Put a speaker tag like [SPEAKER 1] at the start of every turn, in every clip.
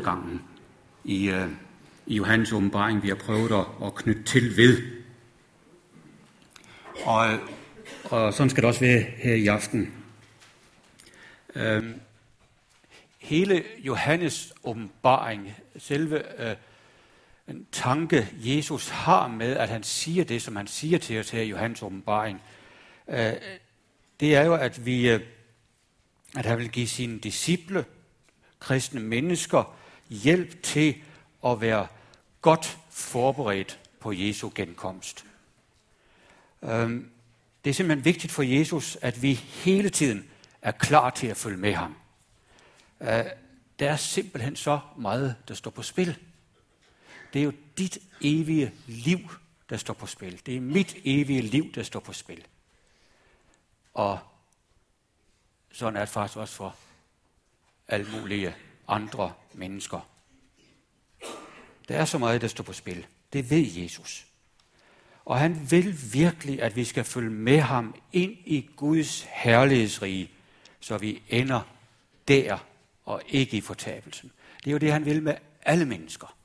[SPEAKER 1] gangen i, øh, i Johannes åbenbaring, vi har prøvet at, at knytte til ved. Og, og sådan skal det også være her i aften. Uh, hele Johannes åbenbaring, selve øh, en tanke, Jesus har med, at han siger det, som han siger til os her i Johannes åbenbaring, øh, det er jo, at vi, øh, at han vil give sine disciple, kristne mennesker, hjælp til at være godt forberedt på Jesu genkomst. Øhm, det er simpelthen vigtigt for Jesus, at vi hele tiden er klar til at følge med ham. Øh, der er simpelthen så meget, der står på spil. Det er jo dit evige liv, der står på spil. Det er mit evige liv, der står på spil. Og sådan er det faktisk også for alle mulige andre mennesker. Der er så meget, der står på spil. Det ved Jesus. Og han vil virkelig, at vi skal følge med ham ind i Guds herlighedsrige, så vi ender der og ikke i fortabelsen. Det er jo det, han vil med alle mennesker.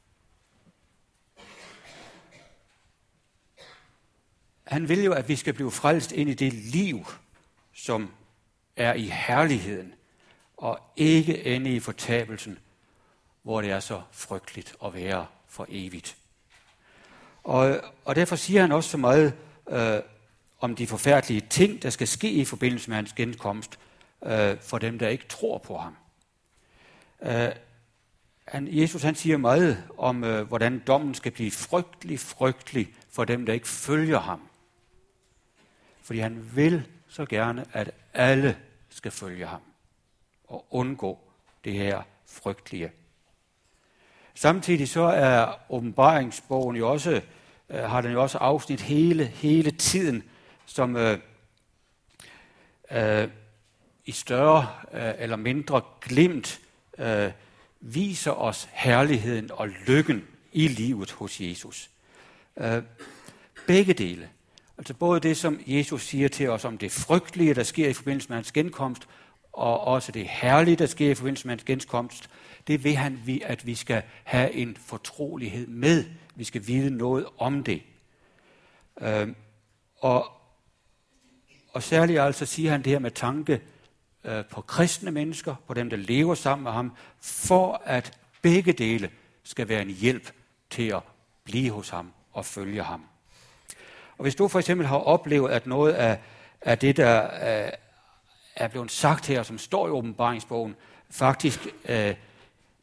[SPEAKER 1] Han vil jo, at vi skal blive frelst ind i det liv, som er i herligheden, og ikke ende i fortabelsen, hvor det er så frygteligt at være for evigt. Og, og derfor siger han også så meget øh, om de forfærdelige ting, der skal ske i forbindelse med hans genkomst øh, for dem, der ikke tror på ham. Øh, han, Jesus han siger meget om, øh, hvordan dommen skal blive frygtelig, frygtelig for dem, der ikke følger ham. Fordi han vil så gerne, at alle skal følge ham at undgå det her frygtelige. Samtidig så er åbenbaringsbogen jo også, øh, har den jo også afsnit hele, hele tiden, som øh, øh, i større øh, eller mindre glimt øh, viser os herligheden og lykken i livet hos Jesus. Øh, begge dele. Altså både det, som Jesus siger til os om det frygtelige, der sker i forbindelse med hans genkomst, og også det herlige, der sker i forbindelse med hans genkomst, det vil han, at vi skal have en fortrolighed med. Vi skal vide noget om det. Øhm, og, og særligt altså siger han det her med tanke øh, på kristne mennesker, på dem, der lever sammen med ham, for at begge dele skal være en hjælp til at blive hos ham og følge ham. Og hvis du for eksempel har oplevet, at noget af, af det, der øh, er blevet sagt her, som står i åbenbaringsbogen, faktisk øh,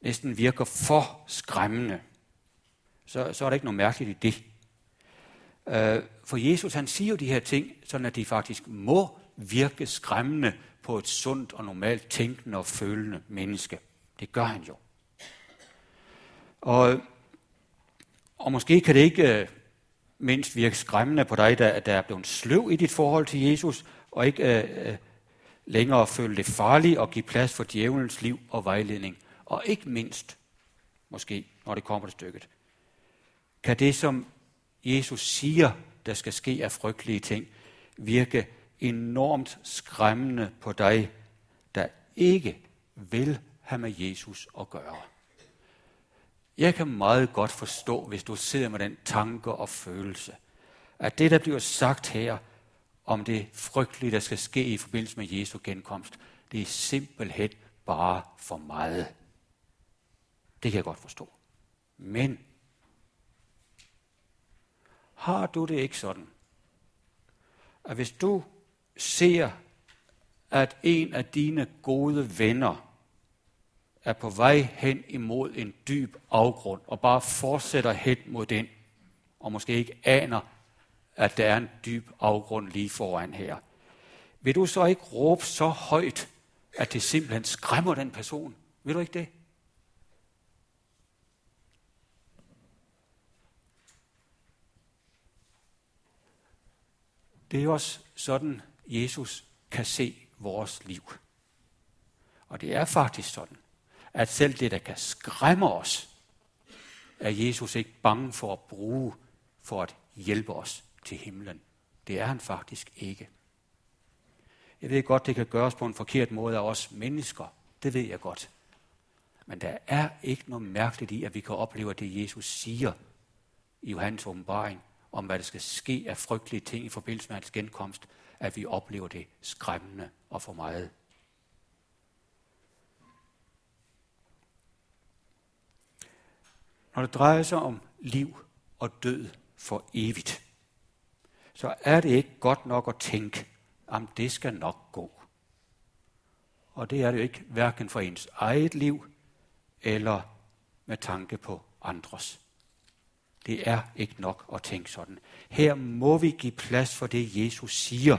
[SPEAKER 1] næsten virker for skræmmende, så, så er der ikke noget mærkeligt i det. Øh, for Jesus han siger jo de her ting, sådan at de faktisk må virke skræmmende på et sundt og normalt tænkende og følende menneske. Det gør han jo. Og, og måske kan det ikke øh, mindst virke skræmmende på dig, der, der er blevet sløv i dit forhold til Jesus, og ikke øh, øh længere føle det farligt og give plads for djævelens liv og vejledning. Og ikke mindst, måske når det kommer til stykket, kan det, som Jesus siger, der skal ske af frygtelige ting, virke enormt skræmmende på dig, der ikke vil have med Jesus at gøre. Jeg kan meget godt forstå, hvis du sidder med den tanke og følelse, at det, der bliver sagt her om det frygtelige, der skal ske i forbindelse med Jesu genkomst, det er simpelthen bare for meget. Det kan jeg godt forstå. Men har du det ikke sådan, at hvis du ser, at en af dine gode venner er på vej hen imod en dyb afgrund, og bare fortsætter hen mod den, og måske ikke aner, at der er en dyb afgrund lige foran her. Vil du så ikke råbe så højt, at det simpelthen skræmmer den person? Vil du ikke det? Det er også sådan, Jesus kan se vores liv. Og det er faktisk sådan, at selv det, der kan skræmme os, er Jesus ikke bange for at bruge for at hjælpe os til himlen. Det er han faktisk ikke. Jeg ved godt, det kan gøres på en forkert måde af os mennesker. Det ved jeg godt. Men der er ikke noget mærkeligt i, at vi kan opleve det, Jesus siger i Johannes åbenbaring, om hvad der skal ske af frygtelige ting i forbindelse med hans genkomst, at vi oplever det skræmmende og for meget. Når det drejer sig om liv og død for evigt, så er det ikke godt nok at tænke, om det skal nok gå. Og det er det jo ikke, hverken for ens eget liv eller med tanke på andres. Det er ikke nok at tænke sådan. Her må vi give plads for det, Jesus siger,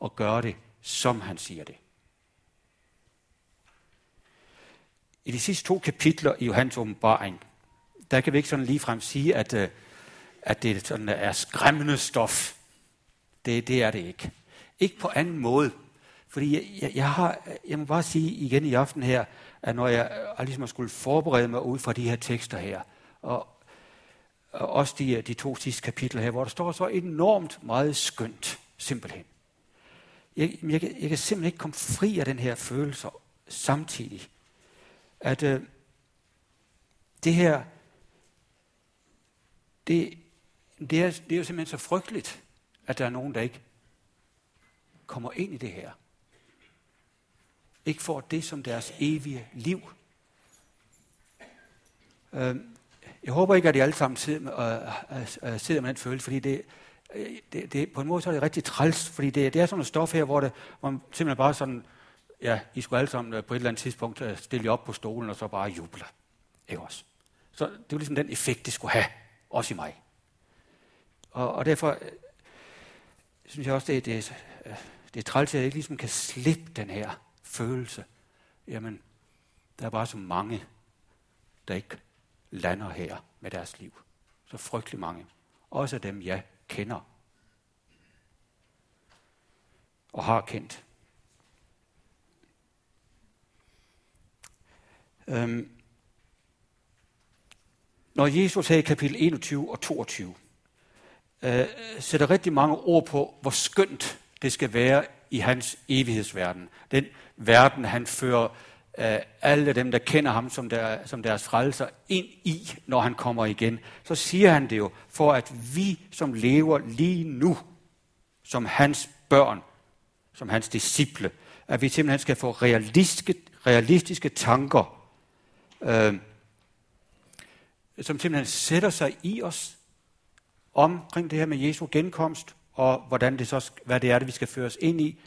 [SPEAKER 1] og gøre det, som han siger det. I de sidste to kapitler i Johannes åbenbaring, der kan vi ikke sådan ligefrem sige, at, øh, at det sådan er skræmmende stof. Det, det er det ikke. Ikke på anden måde. Fordi jeg, jeg, jeg, har, jeg må bare sige igen i aften her, at når jeg, jeg ligesom skulle forberede mig ud fra de her tekster her, og, og også de, øh, de to sidste kapitler her, hvor der står så enormt meget skønt, simpelthen. Jeg, jeg, jeg kan simpelthen ikke komme fri af den her følelse samtidig. At øh, det her, det, det, er, det er jo simpelthen så frygteligt, at der er nogen, der ikke kommer ind i det her. Ikke får det som deres evige liv. Øhm, jeg håber ikke, at I alle sammen sidder med, øh, øh, øh sidder med den følelse, fordi det, øh, det, det, på en måde så er det rigtig træls, fordi det, det er sådan et stof her, hvor, det, hvor man simpelthen bare sådan, ja, I skulle alle sammen øh, på et eller andet tidspunkt stille jer op på stolen og så bare juble. Ikke også? Så det var ligesom den effekt, det skulle have, også i mig. Og, og derfor synes jeg også, det, det, øh, det er træls, at jeg ikke ligesom kan slippe den her følelse. Jamen, der er bare så mange, der ikke lander her med deres liv. Så frygtelig mange. Også dem, jeg kender og har kendt. Øhm, når Jesus her i kapitel 21 og 22 øh, sætter rigtig mange ord på, hvor skønt det skal være i hans evighedsverden. Den verden, han fører øh, alle dem, der kender ham som, der, som deres frelser, ind i, når han kommer igen. Så siger han det jo, for at vi, som lever lige nu, som hans børn, som hans disciple, at vi simpelthen skal få realistiske, realistiske tanker, øh, som simpelthen sætter sig i os omkring det her med Jesu genkomst, og hvordan det så, hvad det er, det vi skal føres ind i,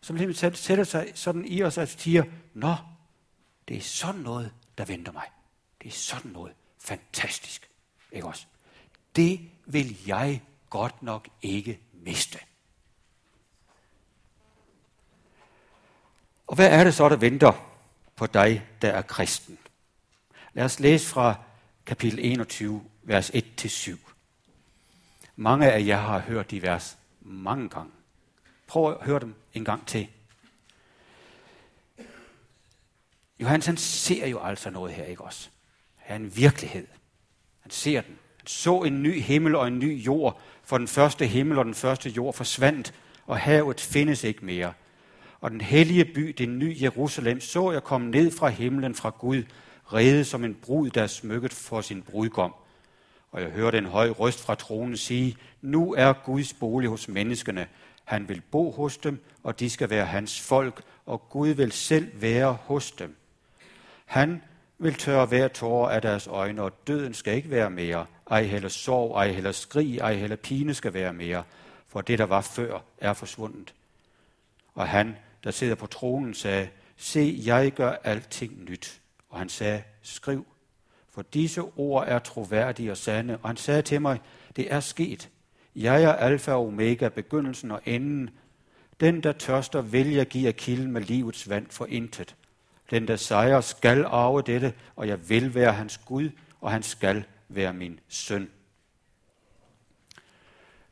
[SPEAKER 1] som simpelthen sætter sig sådan i os og siger, Nå, det er sådan noget, der venter mig. Det er sådan noget fantastisk. Ikke også? Det vil jeg godt nok ikke miste. Og hvad er det så, der venter på dig, der er kristen? Lad os læse fra kapitel 21, vers 1-7. Mange af jer har hørt de vers mange gange. Prøv at høre dem en gang til. Johannes han ser jo altså noget her, ikke også? Han er en virkelighed. Han ser den. Han så en ny himmel og en ny jord, for den første himmel og den første jord forsvandt, og havet findes ikke mere. Og den hellige by, det nye Jerusalem, så jeg komme ned fra himlen fra Gud, reddet som en brud, der er smykket for sin brudgom. Og jeg hørte en høj røst fra tronen sige, nu er Guds bolig hos menneskene. Han vil bo hos dem, og de skal være hans folk, og Gud vil selv være hos dem. Han vil tørre hver tårer af deres øjne, og døden skal ikke være mere. Ej heller sorg, ej heller skrig, ej heller pine skal være mere, for det, der var før, er forsvundet. Og han, der sidder på tronen, sagde, se, jeg gør alting nyt. Og han sagde, skriv, for disse ord er troværdige og sande. Og han sagde til mig, det er sket. Jeg er alfa og omega, begyndelsen og enden. Den, der tørster, vil jeg give af kilden med livets vand for intet. Den, der sejrer, skal arve dette, og jeg vil være hans Gud, og han skal være min søn.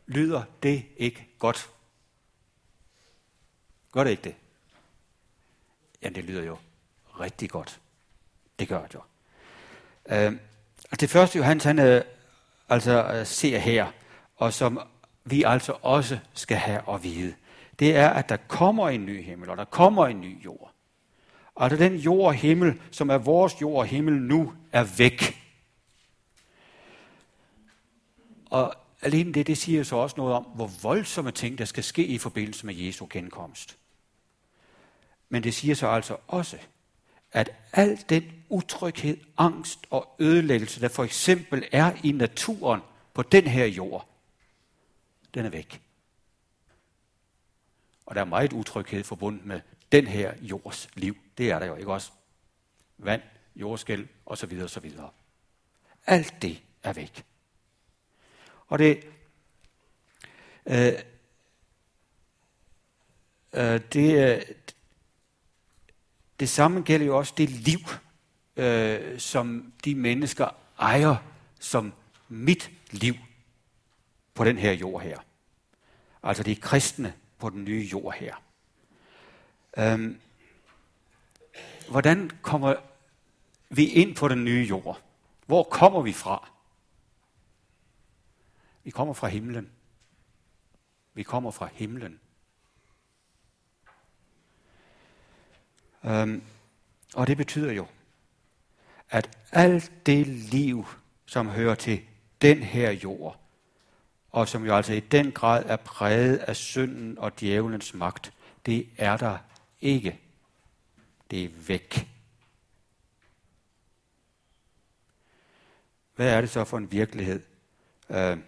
[SPEAKER 1] Lyder det ikke godt? Gør det ikke det? Ja, det lyder jo rigtig godt. Det gør det jo. Øh, det første Johannes han øh, altså øh, ser her, og som vi altså også skal have at vide, det er, at der kommer en ny himmel, og der kommer en ny jord. Altså den jord og himmel, som er vores jord og himmel nu, er væk. Og alene det, det siger så også noget om, hvor voldsomme ting, der skal ske i forbindelse med Jesu genkomst. Men det siger så altså også, at al den utryghed, angst og ødelæggelse, der for eksempel er i naturen på den her jord, den er væk. Og der er meget utryghed forbundet med den her jords liv. Det er der jo ikke også. Vand, jordskæld osv. osv. Alt det er væk. Og det, øh, øh, det, øh, det samme gælder jo også det liv, øh, som de mennesker ejer som mit liv på den her jord her. Altså de kristne på den nye jord her. Øhm, hvordan kommer vi ind på den nye jord? Hvor kommer vi fra? Vi kommer fra himlen. Vi kommer fra himlen. Øhm, og det betyder jo, at alt det liv, som hører til den her jord, og som jo altså i den grad er præget af synden og djævelens magt, det er der ikke. Det er væk. Hvad er det så for en virkelighed? Øh,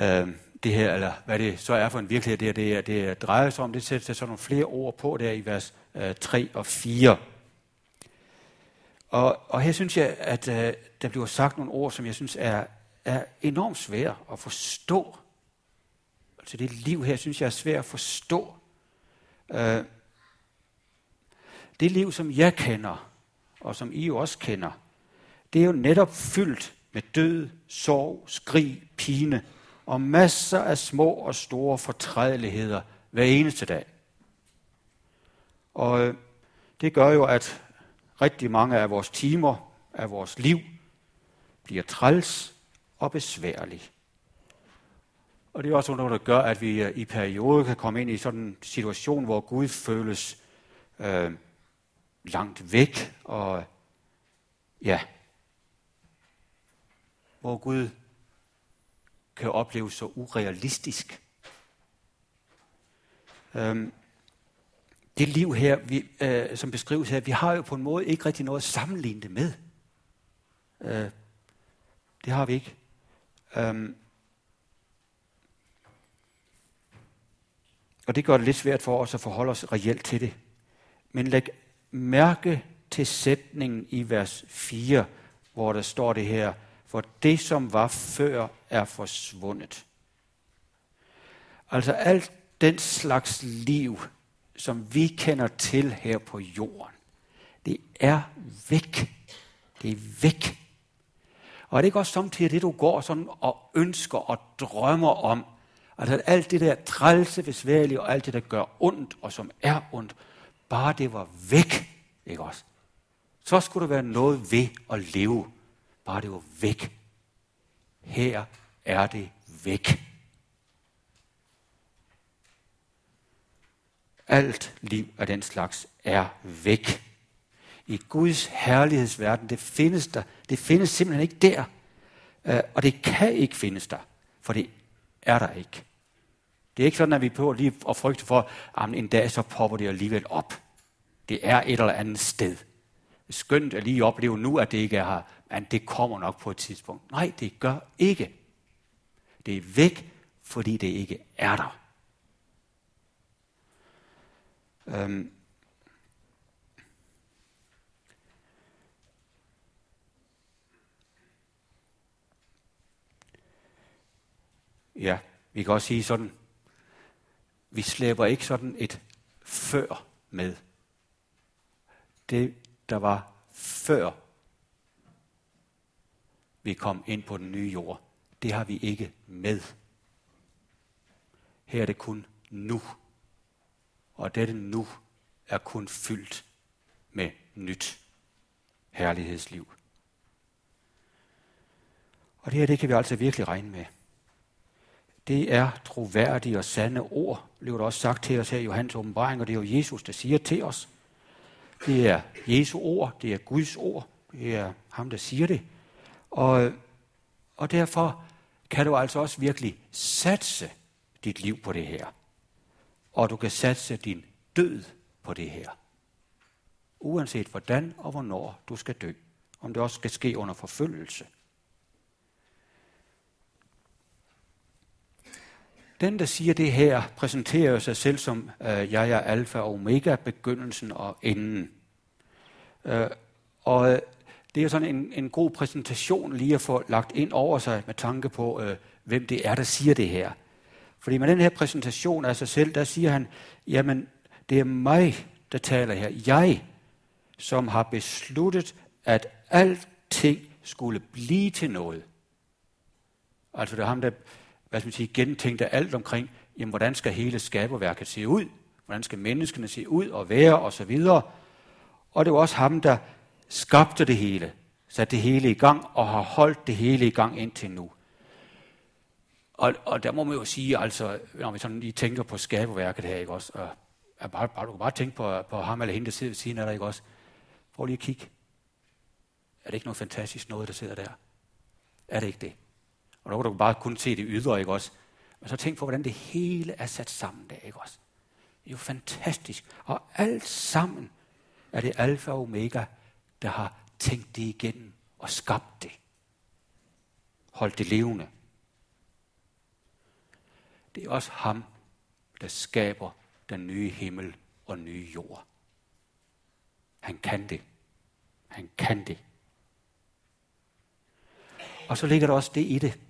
[SPEAKER 1] øh, det her, eller hvad det så er for en virkelighed, det, det, det drejer sig om, det sætter så nogle flere ord på der i vers øh, 3 og 4. Og, og her synes jeg, at øh, der bliver sagt nogle ord, som jeg synes er, er enormt svære at forstå. Altså det liv her, synes jeg er svært at forstå. Øh, det liv, som jeg kender, og som I jo også kender, det er jo netop fyldt med død, sorg, skrig, pine og masser af små og store fortrædeligheder hver eneste dag. Og øh, det gør jo, at rigtig mange af vores timer, af vores liv, bliver træls og besværlige. Og det er også noget, der gør, at vi øh, i perioder kan komme ind i sådan en situation, hvor Gud føles øh, langt væk, og ja, hvor Gud kan opleves så urealistisk. Øhm, det liv her, vi, øh, som beskrives her, vi har jo på en måde ikke rigtig noget at sammenligne det med. Øh, det har vi ikke. Øhm, og det gør det lidt svært for os at forholde os reelt til det. Men læg mærke til sætningen i vers 4, hvor der står det her, for det, som var før, er forsvundet. Altså alt den slags liv, som vi kender til her på jorden, det er væk. Det er væk. Og er det ikke også samtidig det, du går sådan og ønsker og drømmer om? Altså alt det der trælse, besværlige og alt det, der gør ondt og som er ondt, bare det var væk, ikke også? Så skulle der være noget ved at leve, bare det var væk. Her er det væk. Alt liv af den slags er væk. I Guds herlighedsverden, det findes der. Det findes simpelthen ikke der. Øh, og det kan ikke findes der, for det er der ikke. Det er ikke sådan, at vi på lige at frygte for, at en dag så popper det alligevel op. Det er et eller andet sted. Skønt at lige opleve nu, at det ikke er her, men det kommer nok på et tidspunkt. Nej, det gør ikke. Det er væk, fordi det ikke er der. Øhm. Ja, vi kan også sige sådan, vi slæber ikke sådan et før med. Det, der var før vi kom ind på den nye jord, det har vi ikke med. Her er det kun nu. Og dette nu er kun fyldt med nyt herlighedsliv. Og det her, det kan vi altså virkelig regne med. det er troværdige og sande ord, blev der også sagt til os her i Johannes åbenbaring, og det er jo Jesus, der siger til os. Det er Jesu ord, det er Guds ord, det er ham, der siger det. Og, og derfor kan du altså også virkelig satse dit liv på det her. Og du kan satse din død på det her. Uanset hvordan og hvornår du skal dø. Om det også skal ske under forfølgelse. Den, der siger det her, præsenterer sig selv som, øh, jeg er alfa og omega, begyndelsen og enden. Øh, og øh, det er sådan en, en god præsentation lige at få lagt ind over sig med tanke på, øh, hvem det er, der siger det her. Fordi med den her præsentation af sig selv, der siger han, jamen, det er mig, der taler her. Jeg, som har besluttet, at alting skulle blive til noget. Altså det er ham, der hvad skal man sige, gentænkte alt omkring, jamen, hvordan skal hele skaberværket se ud? Hvordan skal menneskene se ud og være og så videre? Og det var også ham, der skabte det hele, satte det hele i gang og har holdt det hele i gang indtil nu. Og, og der må man jo sige, altså, når vi sådan lige tænker på skaberværket her, ikke også? Og, er bare, bare, du kan bare tænke på, på ham eller hende, der sidder ved siden af dig, ikke også? Prøv lige at kigge. Er det ikke noget fantastisk noget, der sidder der? Er det ikke det? Og der kan du bare kun se det ydre, ikke også? Men så tænk på, hvordan det hele er sat sammen der, ikke også? Det er jo fantastisk. Og alt sammen er det alfa og omega, der har tænkt det igennem og skabt det. Holdt det levende. Det er også ham, der skaber den nye himmel og nye jord. Han kan det. Han kan det. Og så ligger der også det i det,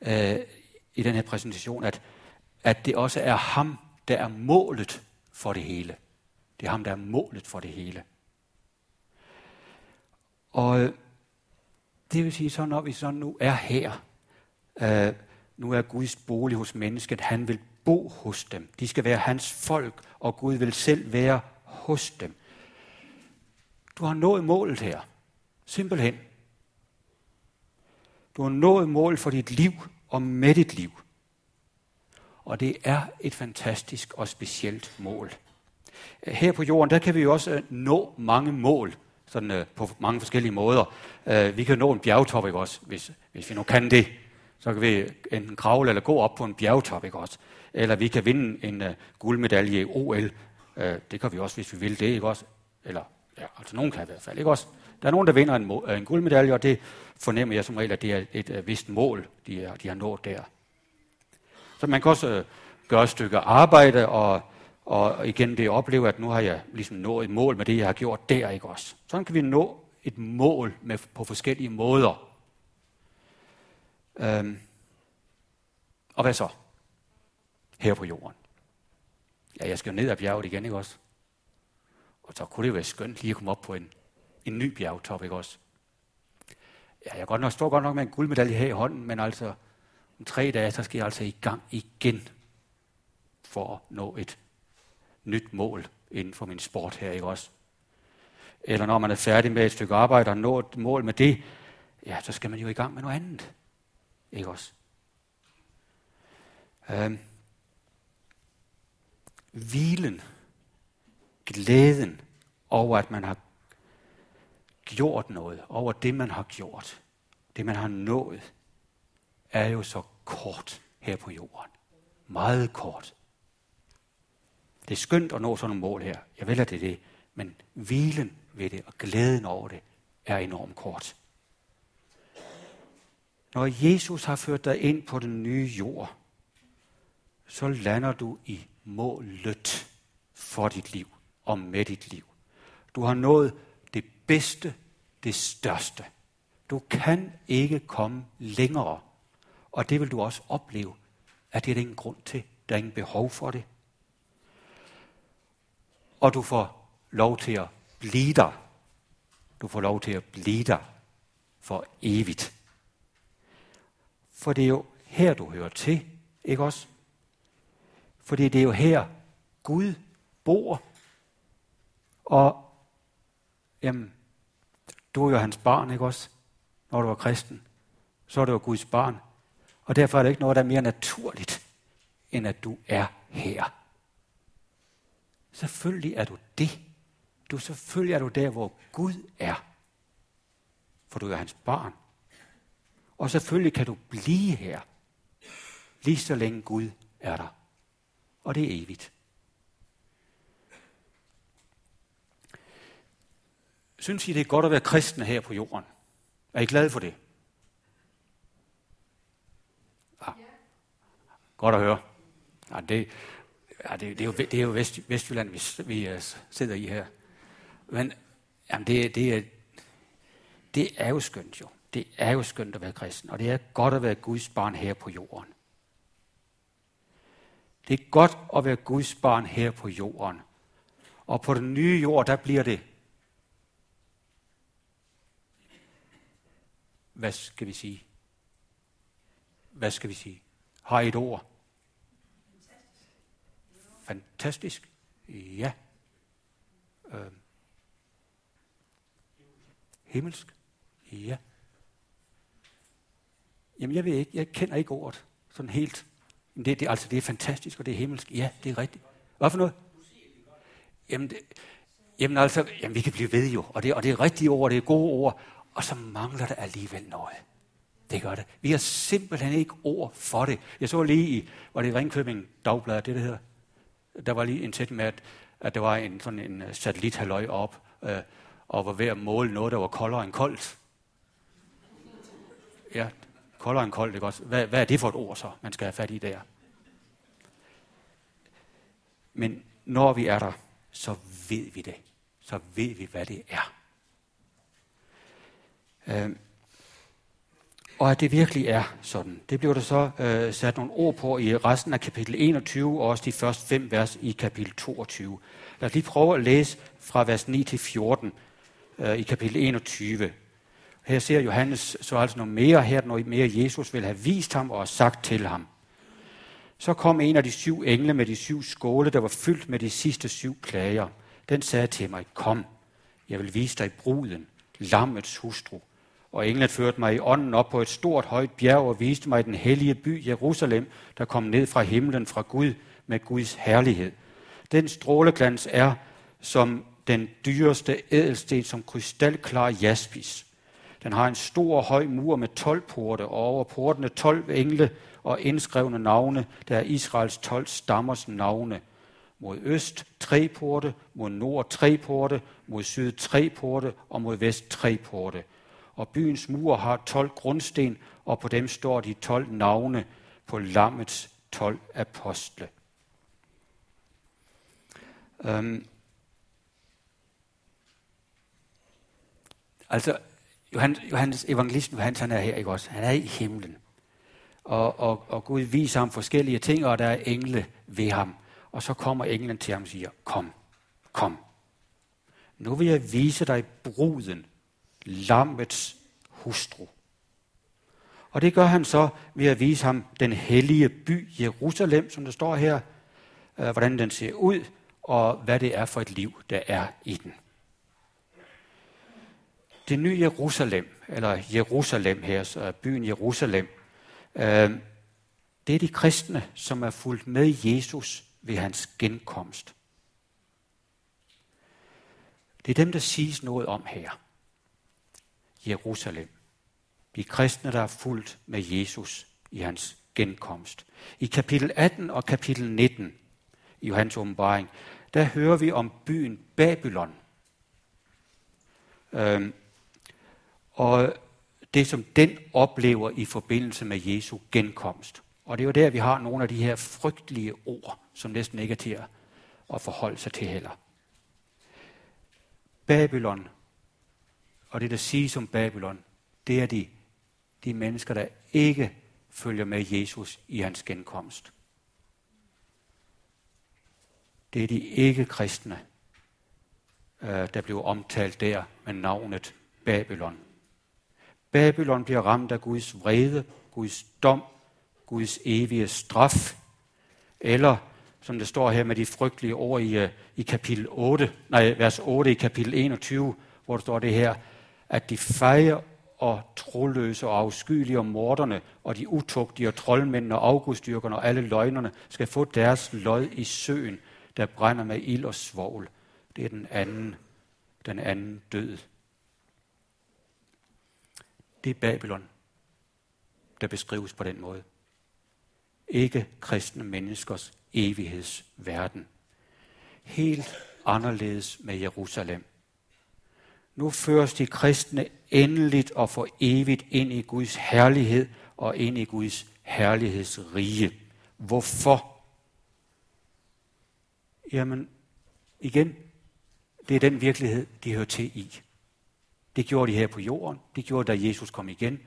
[SPEAKER 1] øh, i den her præsentation, at, at det også er ham, der er målet for det hele. Det er ham, der er målet for det hele. Og øh, det vil sige, så når vi så nu er her, øh, nu er Guds bolig hos mennesket, han vil bo hos dem. De skal være hans folk, og Gud vil selv være hos dem. Du har nået målet her. Simpelthen. Du har nået mål for dit liv og med dit liv. Og det er et fantastisk og specielt mål. Her på jorden, der kan vi jo også øh, nå mange mål, sådan øh, på mange forskellige måder. Øh, vi kan nå en bjergtop, ikke også, hvis, hvis vi nu kan det. Så kan vi enten kravle eller gå op på en bjergtop, ikke også. Eller vi kan vinde en uh, guldmedalje i OL. Uh, det kan vi også, hvis vi vil det, ikke også. Eller, ja, altså nogen kan i hvert fald, ikke også. Der er nogen, der vinder en, en guldmedalje, og det fornemmer jeg som regel, at det er et uh, vist mål, de, er, de har nået der. Så man kan også uh, gøre et stykke arbejde, og, og igen det opleve, at nu har jeg ligesom nået et mål med det, jeg har gjort der, ikke også. Sådan kan vi nå et mål med, på forskellige måder. Øhm, og hvad så? Her på jorden. Ja, jeg skal jo ned ad bjerget igen, ikke også? Og så kunne det jo være skønt lige at komme op på en, en ny bjergtop, ikke også? Ja, jeg godt nok, står godt nok med en guldmedalje her i hånden, men altså om tre dage, så skal jeg altså i gang igen for at nå et nyt mål inden for min sport her, ikke også? Eller når man er færdig med et stykke arbejde og nå et mål med det, ja, så skal man jo i gang med noget andet. Ikke også? Øhm. Hvilen, glæden over, at man har gjort noget, over det, man har gjort, det, man har nået, er jo så kort her på jorden. Meget kort. Det er skønt at nå sådan nogle mål her. Jeg vælger det det. Men hvilen ved det og glæden over det er enormt kort. Når Jesus har ført dig ind på den nye jord, så lander du i målet for dit liv og med dit liv. Du har nået det bedste, det største. Du kan ikke komme længere. Og det vil du også opleve, at det er der ingen grund til. Der er ingen behov for det. Og du får lov til at blive der. Du får lov til at blive der for evigt. For det er jo her, du hører til, ikke også? Fordi det er jo her, Gud bor. Og jamen, du er jo hans barn, ikke også? Når du var kristen, så er du jo Guds barn. Og derfor er det ikke noget, der er mere naturligt, end at du er her. Selvfølgelig er du det. Du selvfølgelig er du der, hvor Gud er. For du er hans barn. Og selvfølgelig kan du blive her, lige så længe Gud er der. Og det er evigt. Synes I, det er godt at være kristne her på jorden? Er I glade for det? Ja. Godt at høre. Ja, det, ja, det, det, er jo, det er jo Vest, Vestjylland, vi, vi uh, sidder i her. Men jamen, det, det, er, det er jo skønt jo. Det er jo skønt at være kristen, og det er godt at være Guds barn her på jorden. Det er godt at være Guds barn her på jorden. Og på den nye jord, der bliver det hvad skal vi sige? Hvad skal vi sige? Har I et ord? Fantastisk. Ja. Øh. Himmelsk. Ja. Jamen jeg ved ikke, jeg kender ikke ordet sådan helt. Men det, det, altså, det er fantastisk, og det er himmelsk. Ja, det er rigtigt. Hvad for noget? Jamen, det, jamen altså, jamen, vi kan blive ved jo, og det, og det er rigtige ord, det er gode ord, og så mangler der alligevel noget. Det gør det. Vi har simpelthen ikke ord for det. Jeg så lige i, var det Ringkøbing Dagblad, det der hedder? Der var lige en tæt med, at, at der var en, sådan en satellit satellithalløj op, øh, og var ved at måle noget, der var koldere end koldt. Ja, koldere end koldt, ikke også? Hvad, hvad er det for et ord så, man skal have fat i der? Men når vi er der, så ved vi det. Så ved vi, hvad det er. Øh, og at det virkelig er sådan. Det bliver der så øh, sat nogle ord på i resten af kapitel 21, og også de første fem vers i kapitel 22. Lad os lige prøve at læse fra vers 9 til 14 øh, i kapitel 21. Her ser Johannes så altså noget mere her, noget mere Jesus vil have vist ham og sagt til ham. Så kom en af de syv engle med de syv skåle, der var fyldt med de sidste syv klager. Den sagde til mig, kom, jeg vil vise dig bruden, lammets hustru. Og englen førte mig i ånden op på et stort højt bjerg og viste mig den hellige by Jerusalem, der kom ned fra himlen fra Gud med Guds herlighed. Den stråleglans er som den dyreste ædelsten, som krystalklar jaspis. Den har en stor høj mur med 12 porte, og over portene 12 engle og indskrevne navne, der er Israels 12 stammers navne. Mod øst tre porte, mod nord tre porte, mod syd tre porte og mod vest tre porte og byens mur har 12 grundsten, og på dem står de 12 navne på lammets 12 apostle. Øhm. Altså, Johannes, Johannes evangelisten Johannes, han er her, ikke også? Han er i himlen. Og, og, og Gud viser ham forskellige ting, og der er engle ved ham. Og så kommer englen til ham og siger, kom, kom. Nu vil jeg vise dig bruden, lammets hustru. Og det gør han så ved at vise ham den hellige by Jerusalem, som der står her, øh, hvordan den ser ud, og hvad det er for et liv, der er i den. Det nye Jerusalem, eller Jerusalem her, så byen Jerusalem, øh, det er de kristne, som er fulgt med Jesus ved hans genkomst. Det er dem, der siges noget om her. Jerusalem. Vi kristne, der er fulgt med Jesus i hans genkomst. I kapitel 18 og kapitel 19 i Johannes åbenbaring, der hører vi om byen Babylon. Øhm, og det, som den oplever i forbindelse med Jesu genkomst. Og det er jo der, vi har nogle af de her frygtelige ord, som næsten ikke er til at forholde sig til heller. Babylon og det, der siges om Babylon, det er de, de mennesker, der ikke følger med Jesus i hans genkomst. Det er de ikke-kristne, øh, der blev omtalt der med navnet Babylon. Babylon bliver ramt af Guds vrede, Guds dom, Guds evige straf, eller som det står her med de frygtelige ord i, øh, i kapitel 8, nej, vers 8 i kapitel 21, hvor der står det her, at de fejer og troløse og afskyelige og morderne og de utugtige og troldmændene og afgudstyrkerne og alle løgnerne skal få deres lod i søen, der brænder med ild og svovl. Det er den anden, den anden død. Det er Babylon, der beskrives på den måde. Ikke kristne menneskers evighedsverden. Helt anderledes med Jerusalem. Nu føres de kristne endeligt og for evigt ind i Guds herlighed og ind i Guds herlighedsrige. Hvorfor? Jamen, igen, det er den virkelighed, de hører til i. Det gjorde de her på jorden, det gjorde da Jesus kom igen,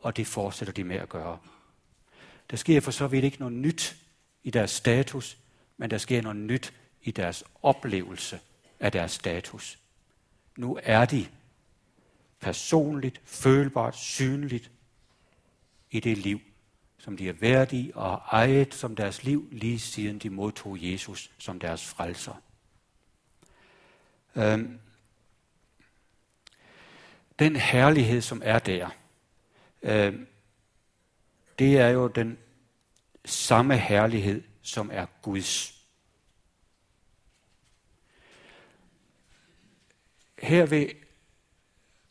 [SPEAKER 1] og det fortsætter de med at gøre. Der sker for så vidt ikke noget nyt i deres status, men der sker noget nyt i deres oplevelse af deres status. Nu er de personligt, følbart, synligt i det liv, som de er værdige og har ejet som deres liv, lige siden de modtog Jesus som deres frelser. Øhm, den herlighed, som er der, øhm, det er jo den samme herlighed, som er Guds. Her vil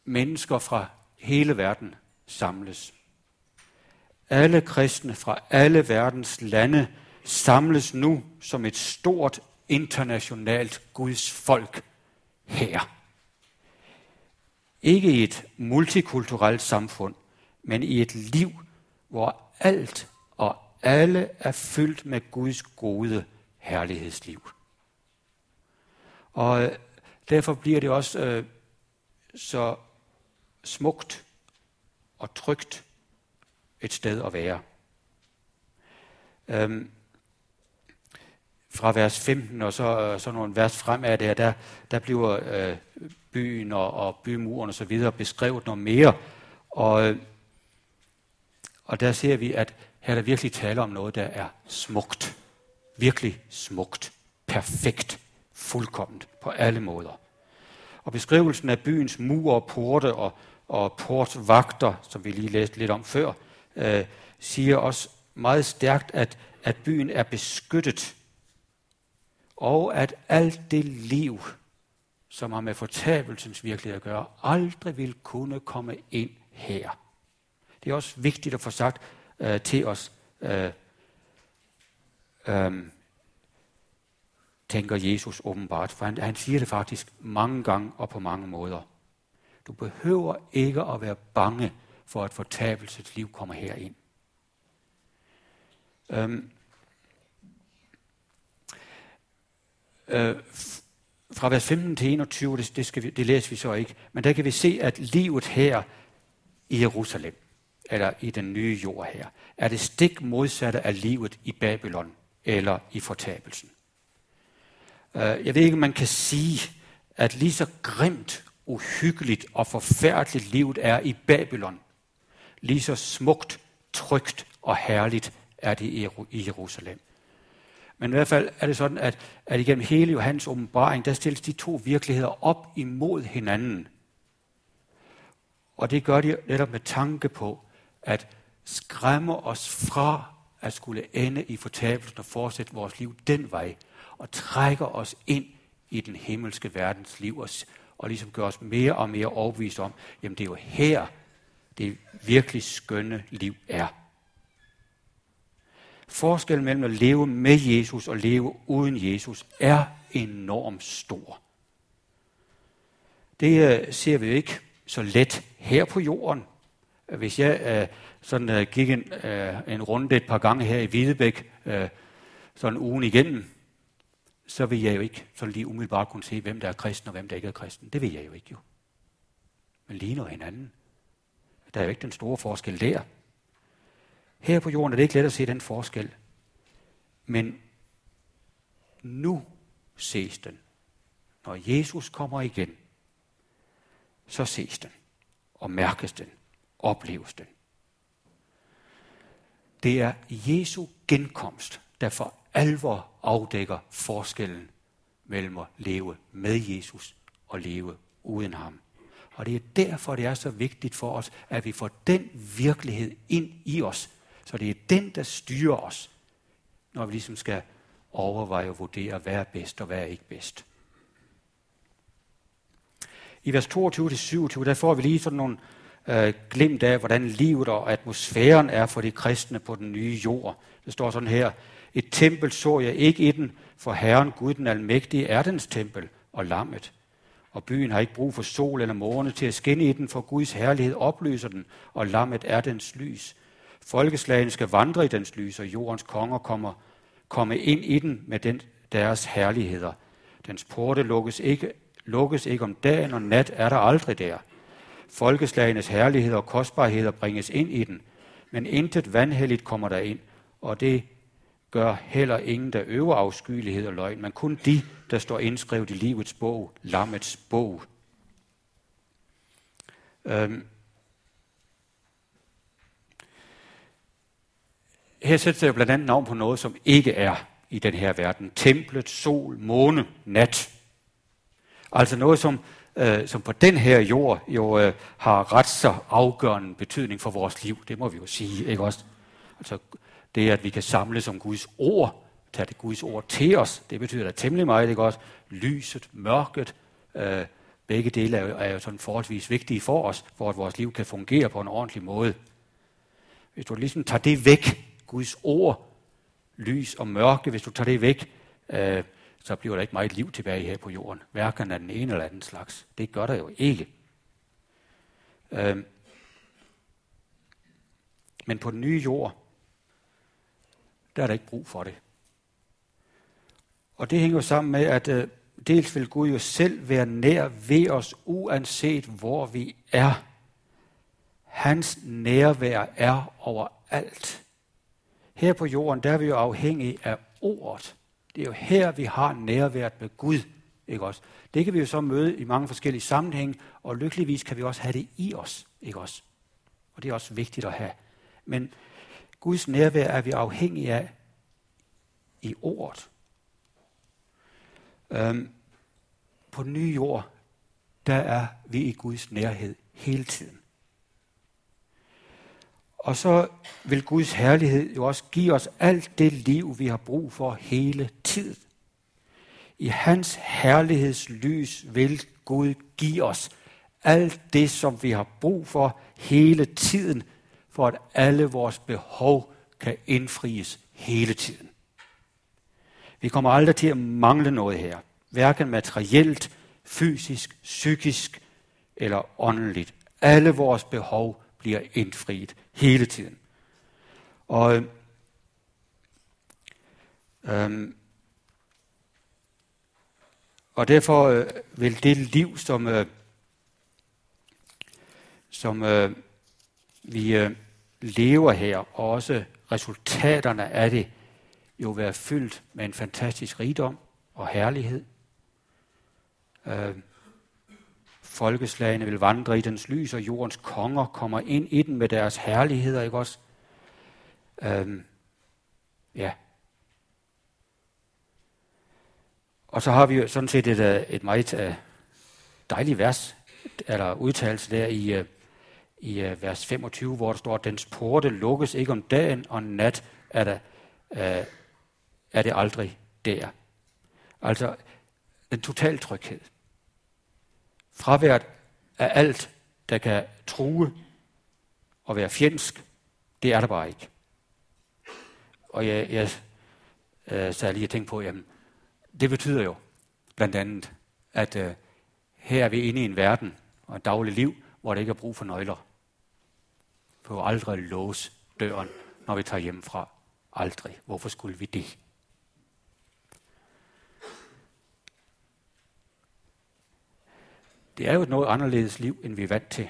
[SPEAKER 1] mennesker fra hele verden samles. Alle kristne fra alle verdens lande samles nu som et stort internationalt Guds folk her. Ikke i et multikulturelt samfund, men i et liv, hvor alt og alle er fyldt med Guds gode herlighedsliv. Og derfor bliver det også øh, så smukt og trygt et sted at være. Øhm, fra vers 15 og så, øh, så nogle vers fremad der, der, der bliver øh, byen og, og bymuren og så videre beskrevet noget mere. Og, øh, og der ser vi, at her er der virkelig tale om noget, der er smukt. Virkelig smukt. Perfekt. Fuldkomment på alle måder. Og beskrivelsen af byens mure og porte og, og portvagter, som vi lige læste lidt om før, øh, siger også meget stærkt, at, at byen er beskyttet og at alt det liv, som har med fortabelsens virkelighed at gøre, aldrig vil kunne komme ind her. Det er også vigtigt at få sagt øh, til os, øh, øh, tænker Jesus åbenbart, for han, han siger det faktisk mange gange og på mange måder. Du behøver ikke at være bange for, at fortabelsets liv kommer herind. Øhm, øh, fra vers 15 til 21, det, det, skal vi, det læser vi så ikke, men der kan vi se, at livet her i Jerusalem, eller i den nye jord her, er det stik modsatte af livet i Babylon eller i fortabelsen. Øh, jeg ved ikke, om man kan sige, at lige så grimt, uhyggeligt og forfærdeligt livet er i Babylon, lige så smukt, trygt og herligt er det i Jerusalem. Men i hvert fald er det sådan, at, at igennem hele Johannes åbenbaring, der stilles de to virkeligheder op imod hinanden. Og det gør de netop med tanke på, at skræmme os fra at skulle ende i fortabelsen og fortsætte vores liv den vej, og trækker os ind i den himmelske verdens liv, og, og ligesom gør os mere og mere overbevist om, jamen det er jo her, det virkelig skønne liv er. Forskellen mellem at leve med Jesus og leve uden Jesus er enormt stor. Det øh, ser vi jo ikke så let her på jorden. Hvis jeg øh, sådan øh, gik en, øh, en runde et par gange her i Hvidebæk, øh, sådan ugen igennem, så vil jeg jo ikke sådan lige umiddelbart kunne se, hvem der er kristen og hvem der ikke er kristen. Det vil jeg jo ikke jo. Men ligner hinanden. Der er jo ikke den store forskel der. Her på jorden er det ikke let at se den forskel. Men nu ses den. Når Jesus kommer igen, så ses den, og mærkes den, opleves den. Det er Jesu genkomst, der for alvor afdækker forskellen mellem at leve med Jesus og leve uden ham. Og det er derfor, det er så vigtigt for os, at vi får den virkelighed ind i os. Så det er den, der styrer os, når vi ligesom skal overveje og vurdere, hvad er bedst og hvad er ikke bedst. I vers 22-27, der får vi lige sådan nogle øh, glimt af, hvordan livet og atmosfæren er for de kristne på den nye jord. Det står sådan her, et tempel så jeg ikke i den, for Herren Gud den Almægtige er dens tempel og lammet. Og byen har ikke brug for sol eller måne til at skinne i den, for Guds herlighed oplyser den, og lammet er dens lys. Folkeslagene skal vandre i dens lys, og jordens konger kommer komme ind i den med den, deres herligheder. Dens porte lukkes ikke, lukkes ikke om dagen, og nat er der aldrig der. Folkeslagenes herligheder og kostbarheder bringes ind i den, men intet vandhelligt kommer der ind, og det gør heller ingen, der øver afskyelighed og løgn, men kun de, der står indskrevet i livets bog, lammets bog. Øhm. Her sætter jeg blandt andet navn på noget, som ikke er i den her verden. Templet, sol, måne, nat. Altså noget, som, øh, som på den her jord jo øh, har ret så afgørende betydning for vores liv. Det må vi jo sige, ikke også? Altså det, at vi kan samle som Guds ord, tage det Guds ord til os, det betyder da temmelig meget, ikke også? Lyset, mørket, øh, begge dele er jo, er jo sådan forholdsvis vigtige for os, for at vores liv kan fungere på en ordentlig måde. Hvis du ligesom tager det væk, Guds ord, lys og mørke, hvis du tager det væk, øh, så bliver der ikke meget liv tilbage her på jorden. Hverken af den ene eller anden slags. Det gør der jo ikke. Øh, men på den nye jord, der er der ikke brug for det. Og det hænger jo sammen med, at øh, dels vil Gud jo selv være nær ved os, uanset hvor vi er. Hans nærvær er overalt. Her på jorden, der er vi jo afhængige af ordet. Det er jo her, vi har nærværet med Gud. Ikke også? Det kan vi jo så møde i mange forskellige sammenhænge, og lykkeligvis kan vi også have det i os. Ikke også? Og det er også vigtigt at have. Men Guds nærvær er vi afhængige af i ordet. Øhm, på den nye jord, der er vi i Guds nærhed hele tiden. Og så vil Guds herlighed jo også give os alt det liv, vi har brug for hele tiden. I hans herlighedslys vil Gud give os alt det, som vi har brug for hele tiden, for at alle vores behov kan indfries hele tiden. Vi kommer aldrig til at mangle noget her. Hverken materielt, fysisk, psykisk eller åndeligt. Alle vores behov bliver indfriet hele tiden. Og øhm, og derfor øh, vil det liv, som, øh, som øh, vi øh, lever her, og også resultaterne af det, jo være fyldt med en fantastisk rigdom og herlighed. Øh, folkeslagene vil vandre i dens lys, og jordens konger kommer ind i den med deres herligheder, ikke også? Øh, ja. Og så har vi jo sådan set et, øh, et meget øh, dejligt vers, eller udtalelse der i, øh, i øh, vers 25, hvor der står, at dens porte lukkes ikke om dagen, og nat er der, øh, er det aldrig der. Altså en total tryghed. Fraværet af alt, der kan true og være fjendsk, det er der bare ikke. Og jeg, jeg øh, sad lige og tænkte på, jamen, det betyder jo blandt andet, at øh, her er vi inde i en verden og et dagligt liv, hvor der ikke er brug for nøgler. Vi vil aldrig låse døren, når vi tager hjem fra. Aldrig. Hvorfor skulle vi det? Det er jo et noget anderledes liv, end vi er vant til,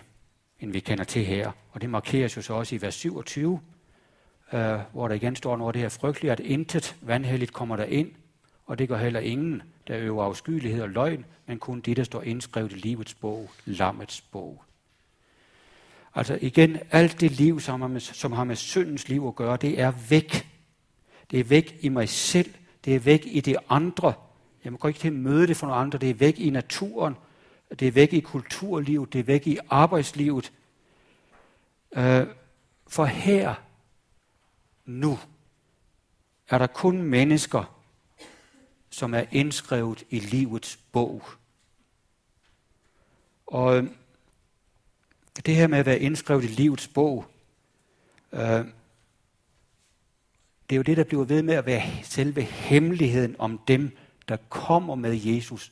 [SPEAKER 1] end vi kender til her. Og det markeres jo så også i vers 27, øh, hvor der igen står noget af det her frygtelige, at intet vandhelligt kommer der ind, og det gør heller ingen, der øver afskyelighed og løgn, men kun de, der står indskrevet i livets bog, lammets bog. Altså igen, alt det liv, som har, med, som har med syndens liv at gøre, det er væk. Det er væk i mig selv. Det er væk i det andre. Jeg må ikke til at møde det for nogle andre. Det er væk i naturen det er væk i kulturlivet, det er væk i arbejdslivet. Øh, for her, nu, er der kun mennesker, som er indskrevet i livets bog. Og øh, det her med at være indskrevet i livets bog, øh, det er jo det, der bliver ved med at være selve hemmeligheden om dem, der kommer med Jesus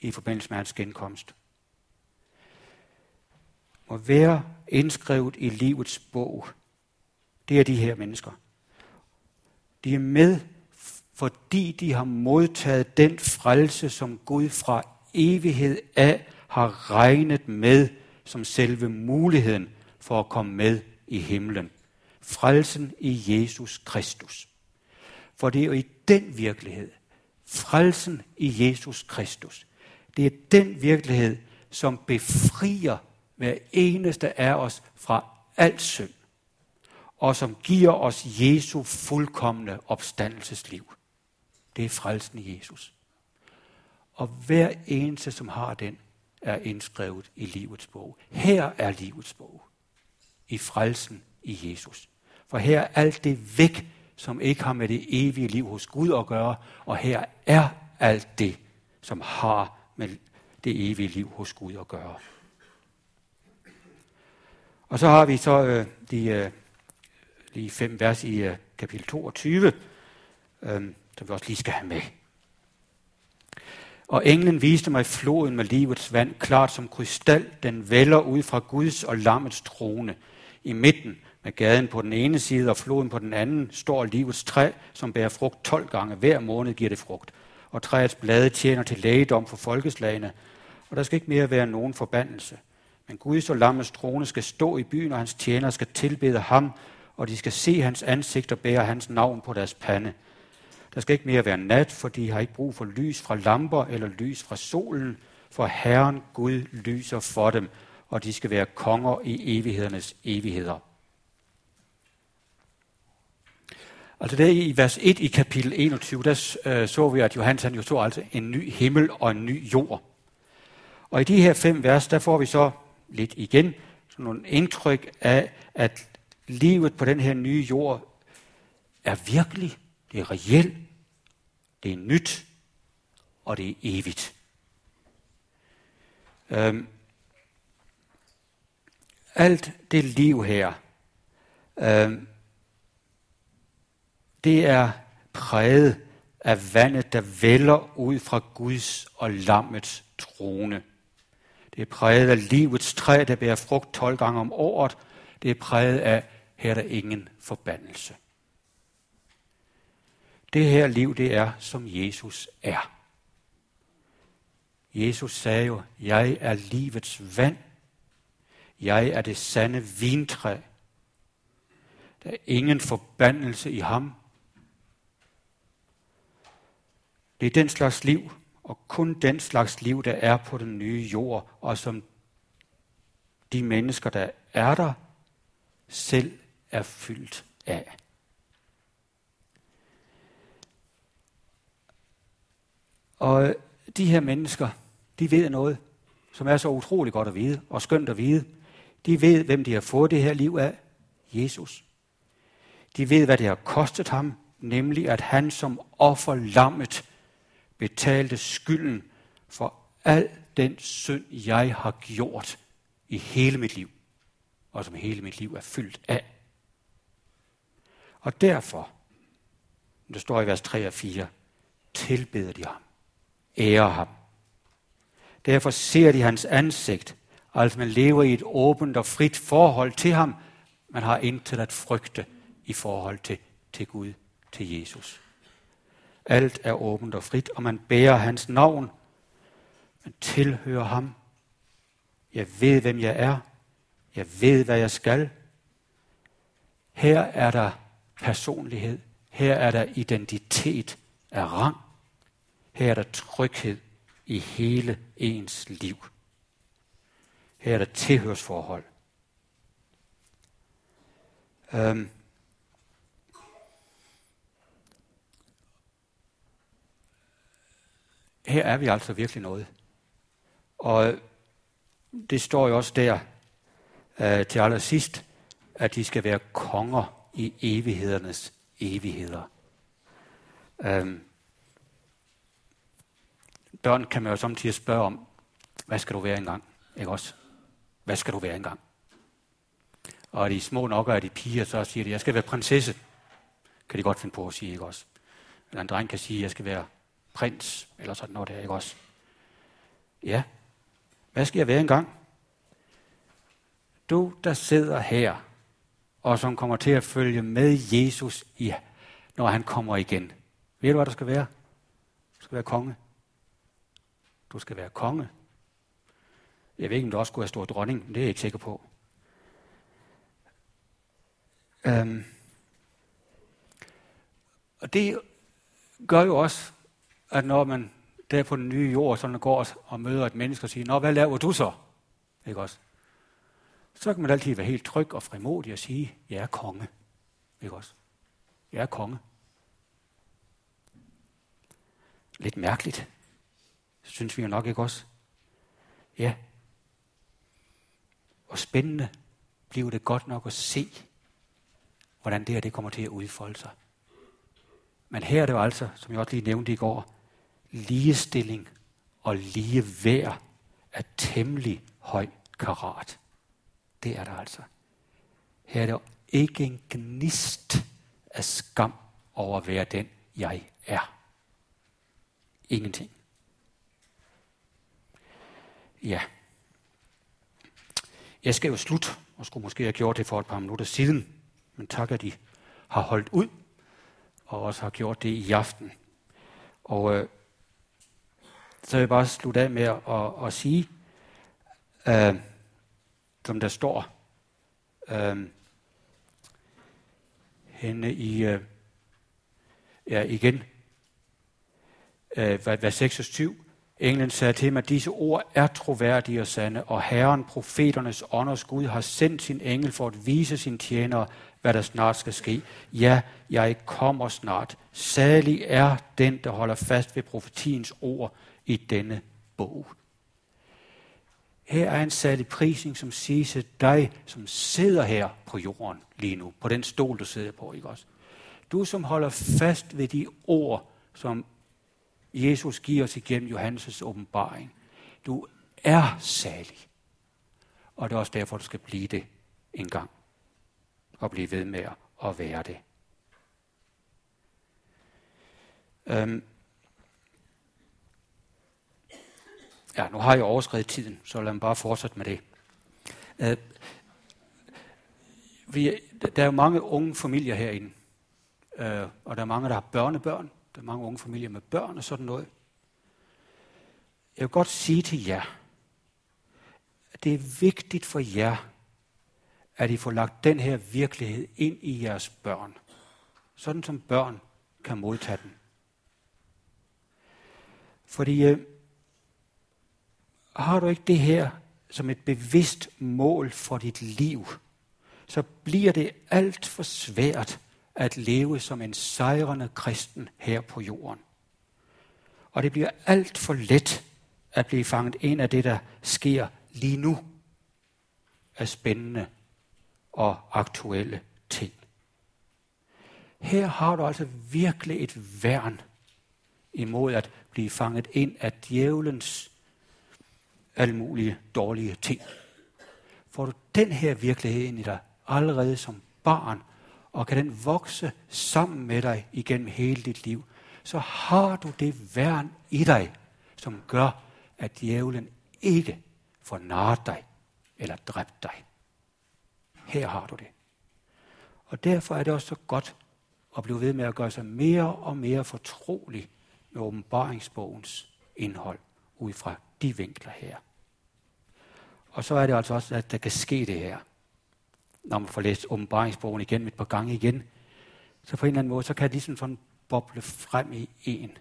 [SPEAKER 1] i forbindelse med hans genkomst. Må være indskrevet i livets bog. Det er de her mennesker. De er med, fordi de har modtaget den frelse, som Gud fra evighed af har regnet med som selve muligheden for at komme med i himlen. Frelsen i Jesus Kristus. For det er jo i den virkelighed, frelsen i Jesus Kristus, det er den virkelighed, som befrier hver eneste af os fra al synd, og som giver os Jesu fuldkommende opstandelsesliv. Det er frelsen i Jesus. Og hver eneste, som har den, er indskrevet i livets bog. Her er livets bog. I frelsen i Jesus. For her er alt det væk, som ikke har med det evige liv hos Gud at gøre, og her er alt det, som har med det evige liv hos Gud at gøre. Og så har vi så øh, de øh, lige fem vers i øh, kapitel 22, øh, som vi også lige skal have med. Og englen viste mig floden med livets vand, klart som krystal, den vælger ud fra Guds og lammets trone. I midten med gaden på den ene side og floden på den anden står livets træ, som bærer frugt 12 gange. Hver måned giver det frugt. Og træets blade tjener til lægedom for folkeslagene. Og der skal ikke mere være nogen forbandelse. Men Guds og lammets trone skal stå i byen, og hans tjenere skal tilbede ham, og de skal se hans ansigt og bære hans navn på deres pande. Der skal ikke mere være nat, for de har ikke brug for lys fra lamper eller lys fra solen, for Herren Gud lyser for dem, og de skal være konger i evighedernes evigheder. Altså der i vers 1 i kapitel 21, der øh, så vi, at Johannes han jo så altså en ny himmel og en ny jord. Og i de her fem vers, der får vi så lidt igen sådan nogle indtryk af, at livet på den her nye jord er virkelig, det er reelt, det er nyt, og det er evigt. Øhm, alt det liv her, øhm, det er præget af vandet, der vælger ud fra Guds og lammets trone. Det er præget af livets træ, der bærer frugt 12 gange om året. Det er præget af, her er der ingen forbandelse. Det her liv, det er, som Jesus er. Jesus sagde jo, jeg er livets vand. Jeg er det sande vintræ. Der er ingen forbandelse i ham. Det er den slags liv, og kun den slags liv, der er på den nye jord, og som de mennesker, der er der, selv er fyldt af. Og de her mennesker, de ved noget, som er så utrolig godt at vide, og skønt at vide. De ved, hvem de har fået det her liv af. Jesus. De ved, hvad det har kostet ham, nemlig at han som offer lammet betalte skylden for al den synd, jeg har gjort i hele mit liv, og som hele mit liv er fyldt af. Og derfor, det står i vers 3 og 4, tilbeder de ham, ærer ham. Derfor ser de hans ansigt, altså man lever i et åbent og frit forhold til ham. Man har intet at frygte i forhold til, til Gud, til Jesus. Alt er åbent og frit, og man bærer hans navn. Man tilhører ham. Jeg ved, hvem jeg er. Jeg ved, hvad jeg skal. Her er der personlighed. Her er der identitet af rang. Her er der tryghed i hele ens liv. Her er der tilhørsforhold. Øhm, her er vi altså virkelig noget. Og det står jo også der øh, til allersidst, at de skal være konger i evighedernes evigheder. Øhm, børn kan man jo samtidig spørge om, hvad skal du være engang? Ikke også? Hvad skal du være engang? Og er de små nok, og er de piger, så siger de, jeg skal være prinsesse. Kan de godt finde på at sige, ikke også? Eller en dreng kan sige, jeg skal være prins, eller sådan noget der, ikke også? Ja, hvad skal jeg være engang? Du, der sidder her, og som kommer til at følge med Jesus, i, når han kommer igen. Ved du, hvad der skal være? Du skal være konge. Du skal være konge. Jeg ved ikke, om du også skulle have stor dronning, men det er jeg ikke sikker på. Øhm. og det gør jo også, at når man der på den nye jord sådan går og møder et menneske og siger, Nå, hvad laver du så? Ikke også? Så kan man altid være helt tryg og frimodig og sige, jeg er konge. Ikke også? Jeg er konge. Lidt mærkeligt. Synes vi jo nok ikke også? Ja. Og spændende bliver det godt nok at se, hvordan det her det kommer til at udfolde sig. Men her er det jo altså, som jeg også lige nævnte i går, ligestilling og lige værd er temmelig høj karat. Det er der altså. Her er der ikke en gnist af skam over at være den, jeg er. Ingenting. Ja. Jeg skal jo slutte, og skulle måske have gjort det for et par minutter siden, men tak, at I har holdt ud, og også har gjort det i aften. Og øh, så vil jeg bare slutte af med at, at, at sige, øh, som der står øh, henne i, øh, ja igen, øh, vers 26, Englen sagde til mig, at disse ord er troværdige og sande, og Herren, profeternes ånders Gud, har sendt sin engel for at vise sin tjenere, hvad der snart skal ske. Ja, jeg kommer snart. Særlig er den, der holder fast ved profetiens ord i denne bog. Her er en særlig prisning, som siger til dig, som sidder her på jorden lige nu, på den stol, du sidder på, ikke også? Du, som holder fast ved de ord, som Jesus giver os igennem Johannes' åbenbaring. Du er salig. Og det er også derfor, du skal blive det en gang. Og blive ved med at være det. Øhm, Ja, nu har jeg overskrevet tiden, så lad mig bare fortsætte med det. Øh, vi, der er jo mange unge familier herinde, øh, og der er mange, der har børnebørn. Der er mange unge familier med børn og sådan noget. Jeg vil godt sige til jer, at det er vigtigt for jer, at I får lagt den her virkelighed ind i jeres børn. Sådan som børn kan modtage den. Fordi øh, har du ikke det her som et bevidst mål for dit liv, så bliver det alt for svært at leve som en sejrende kristen her på jorden. Og det bliver alt for let at blive fanget ind af det, der sker lige nu af spændende og aktuelle ting. Her har du altså virkelig et værn imod at blive fanget ind af djævelens alle mulige dårlige ting. Får du den her virkelighed ind i dig allerede som barn, og kan den vokse sammen med dig igennem hele dit liv, så har du det værn i dig, som gør, at djævlen ikke får narret dig eller dræbt dig. Her har du det. Og derfor er det også så godt at blive ved med at gøre sig mere og mere fortrolig med åbenbaringsbogens indhold ud fra de vinkler her. Og så er det altså også, at der kan ske det her. Når man får læst åbenbaringsbogen igen et par gange igen, så på en eller anden måde, så kan det ligesom sådan boble frem i en.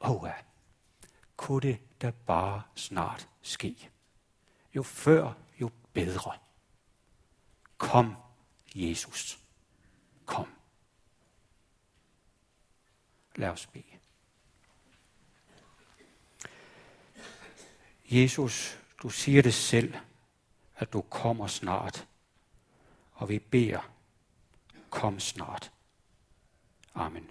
[SPEAKER 1] Åh, ja. kunne det da bare snart ske. Jo før, jo bedre. Kom, Jesus. Kom. Lad os bede. Jesus, du siger det selv, at du kommer snart. Og vi beder, kom snart. Amen.